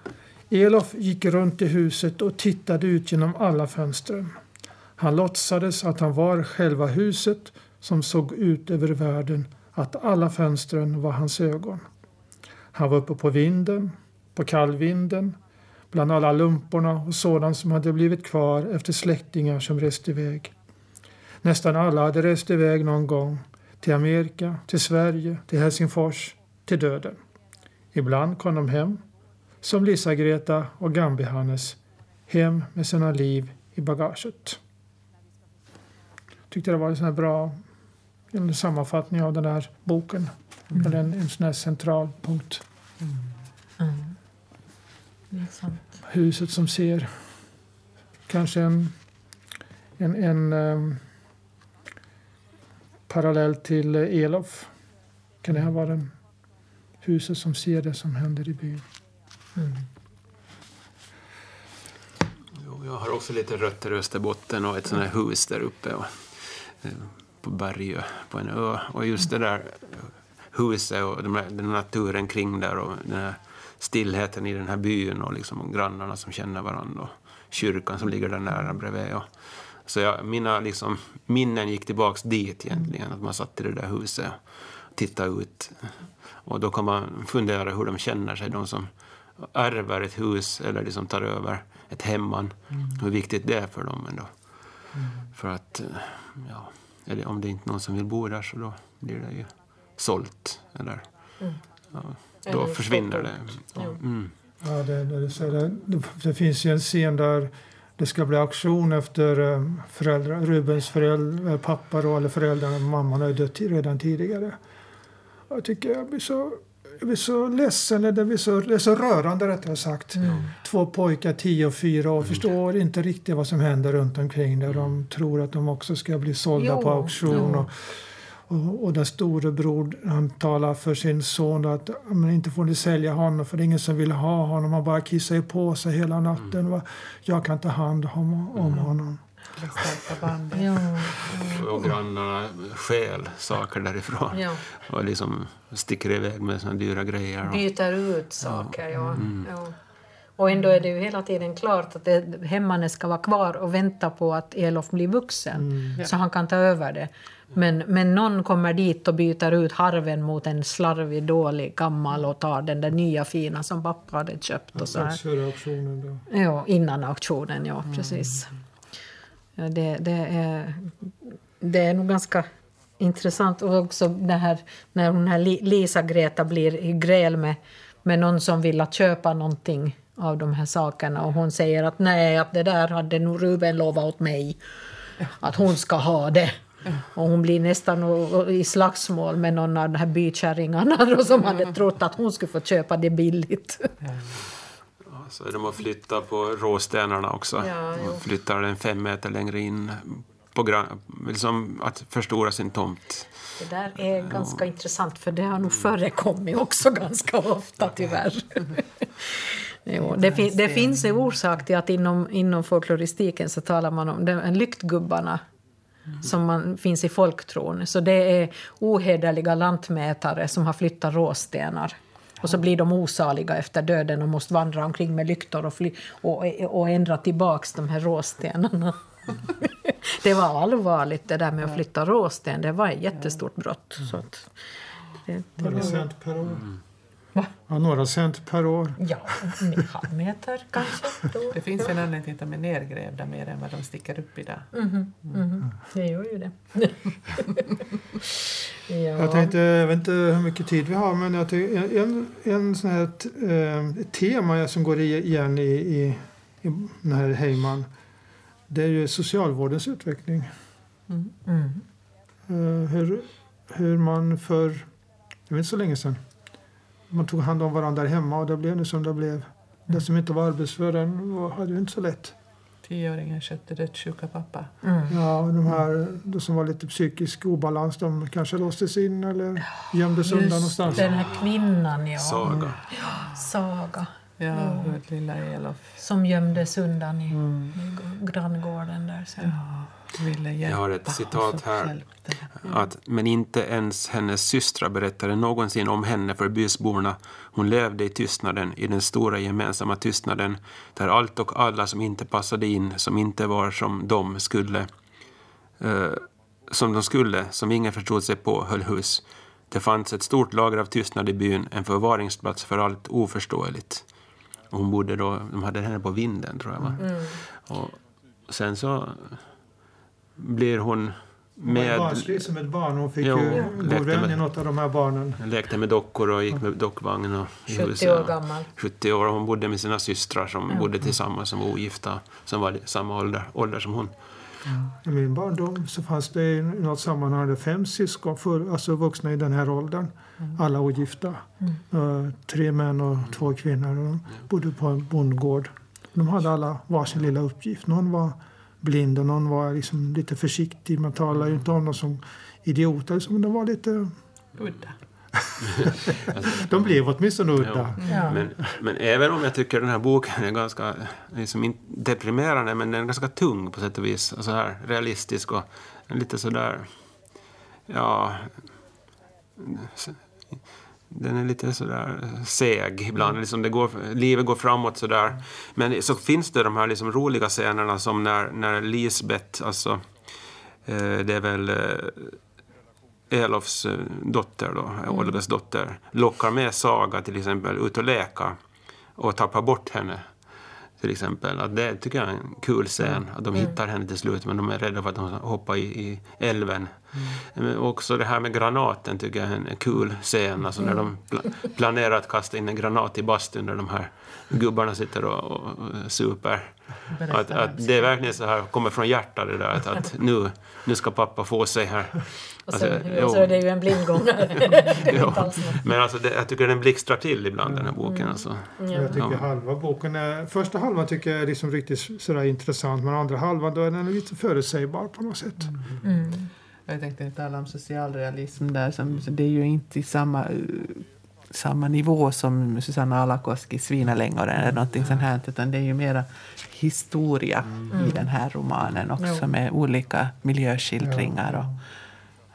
Elof gick runt i huset och tittade ut genom alla fönstren. Han låtsades att han var själva huset som såg ut över världen, att alla fönstren var hans ögon. Han var uppe på vinden, på kallvinden, bland alla lumporna och sådant som hade blivit kvar efter släktingar som rest iväg. Nästan alla hade rest iväg någon gång, till Amerika, till Sverige, till Helsingfors, till döden. Ibland kom de hem, som Lisa-Greta och Gambi-Hannes, hem med sina liv i bagaget. Tyckte det var en sån bra en sammanfattning av den här boken. Eller en, en sån här central punkt. Mm. Sant. Huset som ser kanske en, en, en ehm, parallell till Elof. Kan det här vara den huset som ser det som händer i byn? Mm. Jo, Jag har också lite rötter i Österbotten och ett sånt här hus där uppe och, eh, på Bergö, på en ö. Och just det där huset och den, här, den naturen kring där och den här stillheten i den här byn och liksom grannarna som känner varandra och kyrkan som ligger där nära bredvid. Och, så jag, mina liksom, minnen gick tillbaks dit egentligen, att man satt i det där huset och tittade ut. Och då kan man fundera hur de känner sig, de som ärver ett hus eller liksom tar över ett hemman. Hur viktigt det är för dem ändå. För att, ja, eller om det inte är någon som vill bo där så då blir det ju sålt. Eller, ja, då Eller försvinner det. Jo. Mm. Ja, det, det, så det, det, det finns ju en scen där det ska bli auktion efter eh, föräldrar, Rubens föräldrar, pappa då, eller föräldrarna. Mamman har ju dött redan tidigare. Jag tycker jag blir så, jag blir så ledsen, eller det blir så, det är så rörande rättare sagt. Två pojkar, 10 och 4 år, förstår inte riktigt vad som händer runt omkring där. De tror att de också ska bli sålda Jo, på auktion. jo. Och, Och, och den store bror han talar för sin son att men inte får ni sälja honom för det är ingen som vill ha honom. Han bara kissar på sig hela natten. Mm. Jag kan ta hand om, om mm. honom. Ja. Och grannarna stjäl saker därifrån. Ja. Och liksom sticker iväg med såna dyra grejer. Byter ut saker, ja. Mm. ja. Och ändå är det ju hela tiden klart att det, hemmanen ska vara kvar och vänta på att Elof blir vuxen, mm. så han kan ta över det. Men, men någon kommer dit och byter ut harven mot en slarvig, dålig, gammal och tar den där nya fina som pappa hade köpt. Och så här. Före auktionen då? Ja, innan auktionen, ja precis. Ja, det, det, är, det är nog ganska intressant. Och också det här, när hon här Lisa-Greta blir i gräl med, med någon som vill att köpa någonting av de här sakerna och hon säger att nej, att det där hade nog Ruben lovat åt mig. Att hon ska ha det. Och hon blir nästan i slagsmål med någon av de här bykärringarna som hade trott att hon skulle få köpa det billigt. Ja, så är de att flytta på råstenarna också. Ja, de flyttar den fem meter längre in på liksom att förstora sin tomt. Det där är ganska ja. intressant för det har nog förekommit också ganska ofta tyvärr. Jo, det, fin det finns en orsak till att inom, inom folkloristiken så talar man om de, lyktgubbarna mm. som man, finns i folktron. Så det är ohederliga lantmätare som har flyttat råstenar. Och så blir de osaliga efter döden och måste vandra omkring med lyktor och, fly, och, och ändra tillbaks de här råstenarna. det var allvarligt det där med att flytta råsten. Det var ett jättestort brott. Så att det, det var... per år. Va? Ja, några cent per år. Ja, en halv meter kanske. Då. Det finns en anledning till att de är nergrävda mer än vad de sticker upp idag. Mm -hmm. Mm -hmm. Det gör ju det. ja. Jag tänkte, jag vet inte hur mycket tid vi har, men jag tycker, en, en sån här eh, tema som går igen i, i, i den här Heyman, det är ju socialvårdens utveckling. Mm. mm. Uh, hur, hur man för, det var inte så länge sedan, man tog hand om varandra där hemma och det blev nu som det blev. Den som inte var arbetsför den hade ju inte så lätt. Tioåringen skötte dödssjuka pappa. Mm. Ja, de här de som var lite psykisk obalans de kanske låstes in eller gömdes undan någonstans. den här kvinnan, ja. Saga. Ja, Saga. Ja, mm. lilla Elof. Som gömdes undan i, mm. i granngården där sen. Ja ville hjälpa. Jag har ett citat här. Att, men inte ens hennes systrar berättade någonsin om henne för bysborna. Hon levde i tystnaden, i den stora gemensamma tystnaden, där allt och alla som inte passade in, som inte var som de skulle, eh, som de skulle, som ingen förstod sig på, höll hus. Det fanns ett stort lager av tystnad i byn, en förvaringsplats för allt oförståeligt. Och hon bodde då, de hade henne på vinden, tror jag. Va? Mm. Och sen så blir hon med... Hon var barnslig som ett barn. Hon fick jo, ju god vän i något av de här barnen. Lekte med dockor och gick med dockvagn. Och 70 år gammal. 70 år. Hon bodde med sina systrar som ja. bodde tillsammans, som var ogifta, som var samma ålder, ålder som hon. Ja. I min barndom så fanns det i något sammanhang fem syskon, för, alltså vuxna i den här åldern. Mm. Alla ogifta. Mm. tre män och två kvinnor. De bodde på en bondgård. De hade alla varsin lilla uppgift. Någon var blind och någon var liksom lite försiktig. Man talar ju inte om dem som idioter, men de var lite... Udda. de blev åtminstone udda. Ja. Men, men även om jag tycker den här boken är ganska liksom deprimerande, men den är ganska tung på sätt och vis. Så här realistisk och lite sådär... Ja den är lite sådär seg ibland. Mm. Liksom det går, livet går framåt sådär. Men så finns det de här liksom roliga scenerna som när, när Lisbeth, alltså eh, det är väl eh, Elofs eh, dotter då, mm. Olgas dotter, lockar med Saga till exempel ut och leka och tappar bort henne till exempel. Att det tycker jag är en kul scen. Mm. Att de mm. hittar henne till slut men de är rädda för att hon hoppar i, i älven. Mm. Men också det här med granaten tycker jag är en kul scen. Alltså när de pla planerar att kasta in en granat i bastun där de här gubbarna sitter och, och, och super. Att, att, det är verkligen så här, kommer från hjärtat det där att, att nu, nu ska pappa få sig här. Och så, alltså, så är det ju en blindgångare. Men alltså det, jag tycker den blixtrar till ibland mm. den här boken. Mm. Alltså. Ja. Jag tycker ja. halva boken är, första halvan tycker jag är liksom riktigt sådär intressant men andra halvan då är den lite förutsägbar på något sätt. Mm. Jag tänkte tala om socialrealism där. Som, det är ju inte i samma, samma nivå som Susanna Alakoski Svinalängoren eller någonting sånt här. Utan det är ju mera historia i den här romanen också Jo. med olika miljöskildringar. Och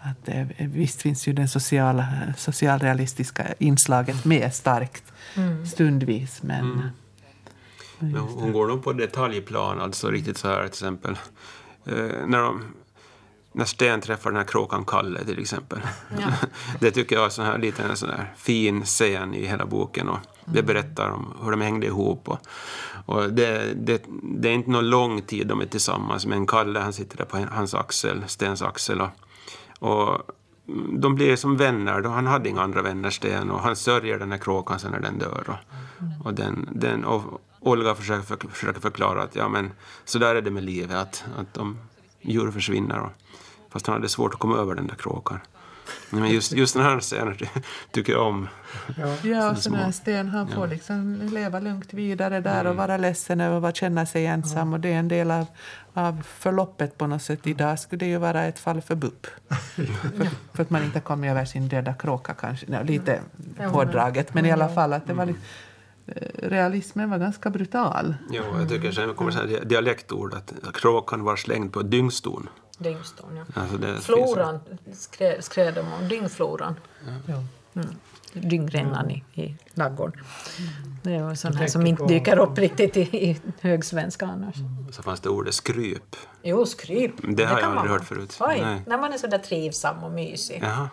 att det, visst finns ju det sociala, socialrealistiska inslaget med starkt stundvis. Men, Mm. Men hon går nog på detaljplan, alltså riktigt så här till exempel. Eh, när, de, när Sten träffar den här kråkan Kalle till exempel. Ja. det tycker jag är så här, lite en sån här fin scen i hela boken. Och det berättar om hur de hängde ihop. Och, och det, det, det är inte någon lång tid de är tillsammans, men Kalle han sitter där på hans axel, Stens axel. Och, och de blir som vänner. Då han hade inga andra vänner, Sten, och han sörjer den här kråkan sen när den dör. Och, och, den, den, och Olga försöker, för, försöker förklara att ja, men, så där är det med livet, att, att de djur försvinner. Och, fast han hade svårt att komma över den där kråkan. Men just, just den här scenen ty- tycker jag om. Ja. Ja, när små. Sten han får Ja. liksom leva lugnt vidare där Mm. och vara ledsen över att känna sig ensam. Och det är en del av, av förloppet på något sätt. Idag skulle det ju vara ett fall för BUP. för, för att man inte kom över sin döda kråka kanske. Lite Ja, hårdraget, men i alla fall att det Mm. var liksom, eh, realismen var ganska brutal. Jo, jag tycker sen kommer så här dialektord att kråkan var slängd på dyngston. Dyngston, ja. Alltså det Floran skrev, skrev de om, dyngfloran. Ja. Mm. Dyngrännan i, i ladugården. Det är sån här som inte dyker upp riktigt i, i högsvenska annars. Så fanns det ordet skryp. Jo, skryp. Det har jag aldrig man hört förut. Oj, Nej. när man är så där trivsam och mysig. Jaha.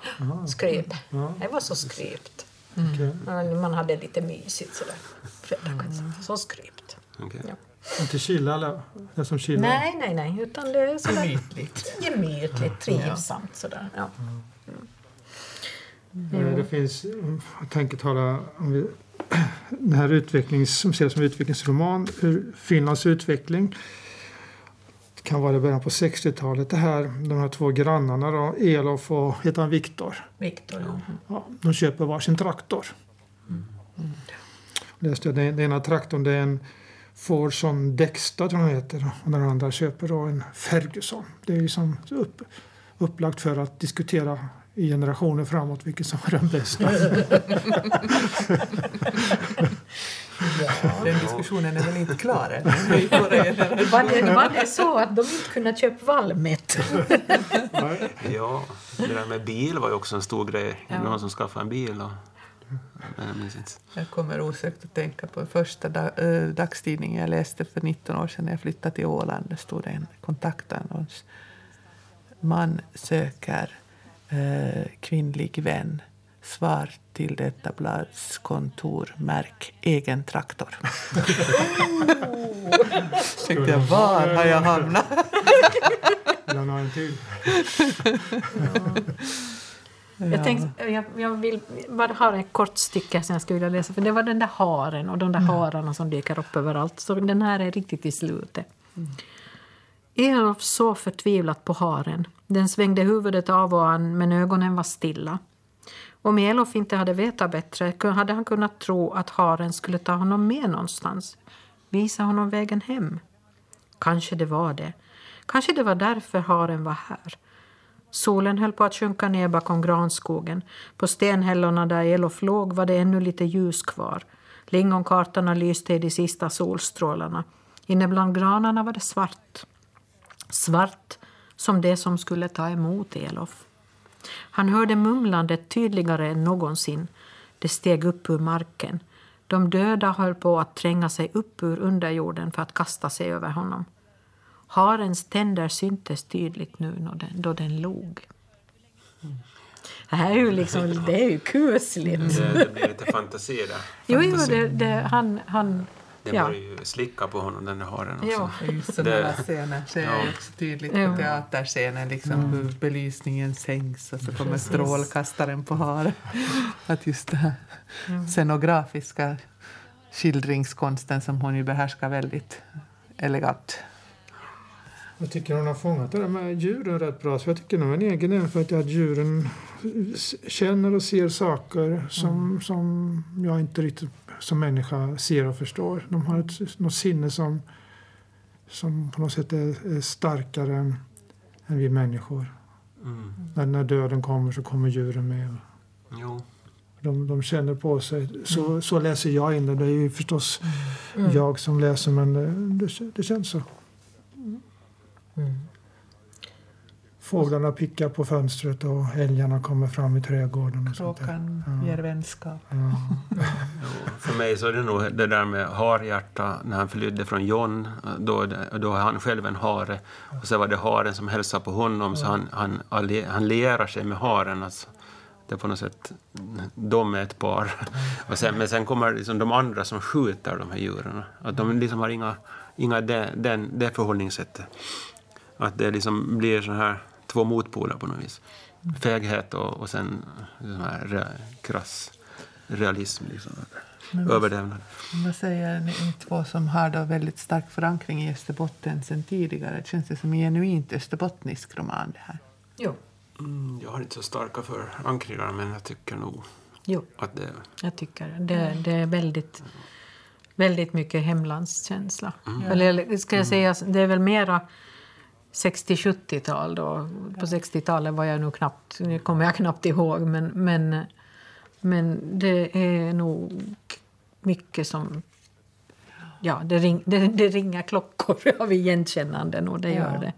Skryp. Ja. Det var så skrypt. Ja, Man hade lite mysigt sådär. Fredag, Så skrypt. okej. Ja. Inte chilla eller? Det är som chilla? Nej, nej, nej. Utan det är sådär Gemytligt. gemytligt, trivsamt sådär. Ja. Eh, Det finns, mm, jag tänker tala om vi, den här utvecklings, som ses som utvecklingsroman, Finlands utveckling. Kan vara början på 60-talet. Det här, de här två grannarna, då, Elof och heter han Viktor. Viktor, ja. Ja, de köper varsin traktor. Läste jag, den, ena traktorn det är en Fordson Dexta tror jag heter och den andra köper då en Ferguson. Det är liksom upp, upplagt för att diskutera i generationer framåt vilket som är den bästa. Den diskussionen är väl inte klar än. Var det, var det så att de inte kunde köpa Valmet? Ja, det där med bil var ju också en stor grej. Ja. Någon som skaffade en bil. Och, jag minns inte. Jag kommer osökt att tänka på första da, äh, dagstidningen jag läste för 19 år sedan när jag flyttade till Åland. Det stod en kontaktannons. Man söker äh, kvinnlig vän. Svar till detta blads kontor. Märk egen traktor. Tänkte jag, var har jag hamnat? Vill han ha en till? Jag, tänkte, jag, jag vill bara ha ett kort stycke som jag skulle vilja läsa. För det var den där haren och de där hararna som dyker upp överallt. Så den här är riktigt i slutet. Elof såg förtvivlat på haren. Den svängde huvudet av och an, men ögonen var stilla. Om Elof inte hade vetat bättre hade han kunnat tro att haren skulle ta honom med någonstans. Visa honom vägen hem. Kanske det var det. Kanske det var därför haren var här. Solen höll på att sjunka ner bakom granskogen. På stenhällorna där Elof låg var det ännu lite ljus kvar. Lingonkartorna lyste i de sista solstrålarna. Inne bland granarna var det svart. Svart som det som skulle ta emot Elof. Han hörde mumlandet tydligare än någonsin. Det steg upp ur marken. De döda höll på att tränga sig upp ur underjorden för att kasta sig över honom. Harens tänder syntes tydligt nu när den, då den log. Det här är ju liksom, det är ju kusligt. Det, det blir lite fantasi där. Jo, jo, det, det, han, han, Den ja. börjar ju slicka på honom, den där haren också. Ja. Just sådana Det- där scener ser Ja. jag också tydligt Ja. på teaterscenen. Liksom, Hur belysningen sänks och så kommer strålkastaren på haren. Att just det här scenografiska skildringskonsten som hon ju behärskar väldigt elegant. Jag tycker hon har fångat det där med djuren rätt bra. Så jag tycker nog en egen erfarenhet är att djuren känner och ser saker som, som jag inte riktigt som människa ser och förstår. De har ett, något sinne som, som på något sätt är, är starkare än, än vi människor. Mm. När, när döden kommer så kommer djuren med. Jo. De, de känner på sig. Så, så läser jag in det. Det är ju förstås jag som läser men det, det, det känns så. Fåglarna pickar på fönstret och älgarna kommer fram i trädgården. Och sånt där. Kråkan Ja. ger vänskap. Ja. För mig så är det nog det där med harhjärta när han flydde från John. Då, då är han själv en hare. Och så var det haren som hälsade på honom så han, han, han lierar sig med haren. Alltså. Det är på något sätt, de är ett par. Och sen, men sen kommer liksom de andra som skjuter de här djuren. Att de liksom har inga, inga det, den, det förhållningssättet. Att det liksom blir så här två motpoler på något vis. Feghet och, och sen sån här re, krass realism. Liksom. Överlevnad. Vad säger ni två som har då väldigt stark förankring i Österbotten sen tidigare? Känns det som en genuint österbottnisk roman det här? Jo. Mm, jag har inte så starka förankringar men jag tycker nog jo, att det... jag tycker det. Det är väldigt, väldigt mycket hemlandskänsla. Mm. Eller ska jag säga, det är väl mera 60-70-tal då. På 60-talet var jag nog knappt, nu kommer jag knappt ihåg, men, men, men det är nog mycket som... Ja, det, ring, det, det ringer klockor av igenkännanden och det gör det.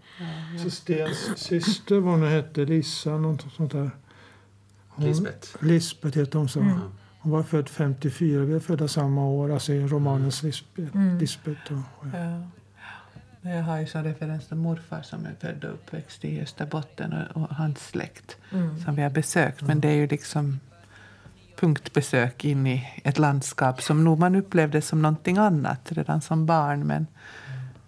Så Stens syster, vad hon hette, Lissa, något sånt där. Hon, Lisbeth. Lisbeth heter hon så. Hon var född 54, vi är födda samma år, alltså i romanens Lisbeth. Lisbeth och, och, Ja. Jag har ju som referens till morfar som är född och uppväxt i Österbotten och, och hans släkt som vi har besökt. Men det är ju liksom punktbesök in i ett landskap som nog man upplevde som någonting annat redan som barn. Men,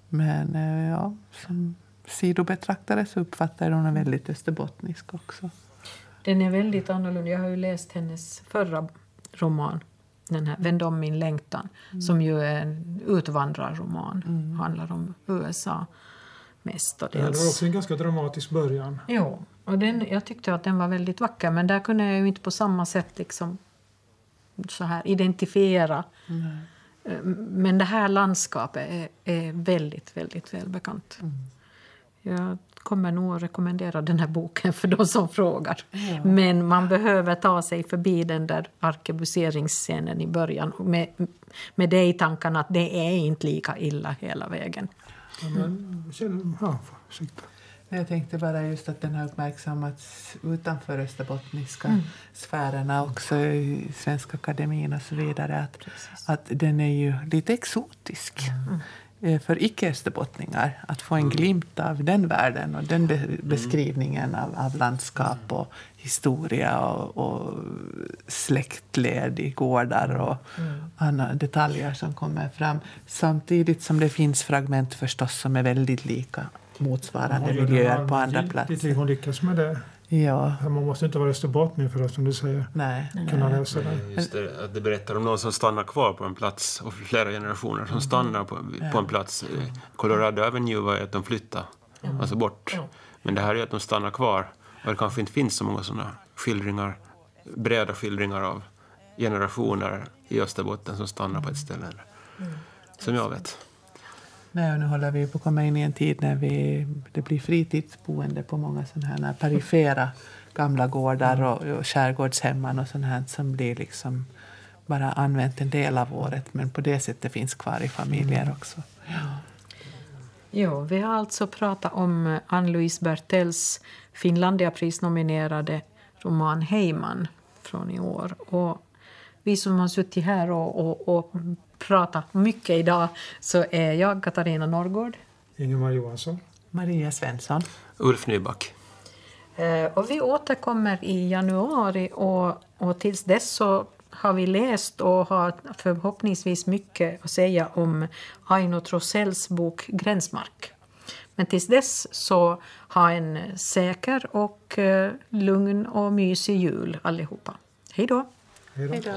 men eh, ja, som sidobetraktare så uppfattar jag honom väldigt österbottnisk också. Den är väldigt annorlunda. Jag har ju läst hennes förra roman, den här Vänd om min längtan, som ju är en utvandrarroman. handlar om USA det mestadels. var också en ganska dramatisk början. Jo, och den, jag tyckte att den var väldigt vacker men där kunde jag ju inte på samma sätt liksom så här identifiera. Eh, Men det här landskapet är, är väldigt, väldigt välbekant. Jag kommer nog att rekommendera den här boken för de som frågar. Men man behöver ta sig förbi den där arkebuseringsscenen i början med, med det i tankarna att det är inte lika illa hela vägen. Ja, ursäkta. Jag tänkte bara just att den har uppmärksammats utanför österbottniska sfärerna också i Svenska Akademin och så vidare. Att, att den är ju lite exotisk eh, för icke-österbottningar. Att få en glimt av den världen och den be- beskrivningen av, av landskap och historia och, och släktled i gårdar och andra detaljer som kommer fram. Samtidigt som det finns fragment förstås som är väldigt lika motsvarande miljöer på andra platser. Hon lyckas med det. Ja, Man måste inte vara österbottning för att, som du säger, nej. kunna nej. läsa den. Just det, att det berättar om någon som stannar kvar på en plats och flera generationer som stannar på, på en plats. Colorado Avenue var ju att de flyttade, alltså bort. Men det här är ju att de stannar kvar. Och det kanske inte finns så många sådana skildringar, breda skildringar av generationer i Österbotten som stannar på ett ställe. Som jag vet. Nej, och nu håller vi på att komma in i en tid när vi, det blir fritidsboende på många sådana här perifera gamla gårdar och, och skärgårdshemman och sånt här som blir liksom bara använt en del av året men på det sättet finns kvar i familjer också. Jo, vi har alltså pratat om Ann-Louise Bertels Finlandiaprisnominerade roman Heyman från i år. Och vi som har suttit här och, och, och pratat mycket idag så är jag Katarina Norrgård. Ingemar Johansson. Maria Svensson. Ulf Nyback. Eh, Och vi återkommer i januari och, och tills dess så har vi läst och har förhoppningsvis mycket att säga om Aino Trosells bok Gränsmark. Men tills dess så ha en säker och eh, lugn och mysig jul allihopa. Hej då! Hej då. Hej då.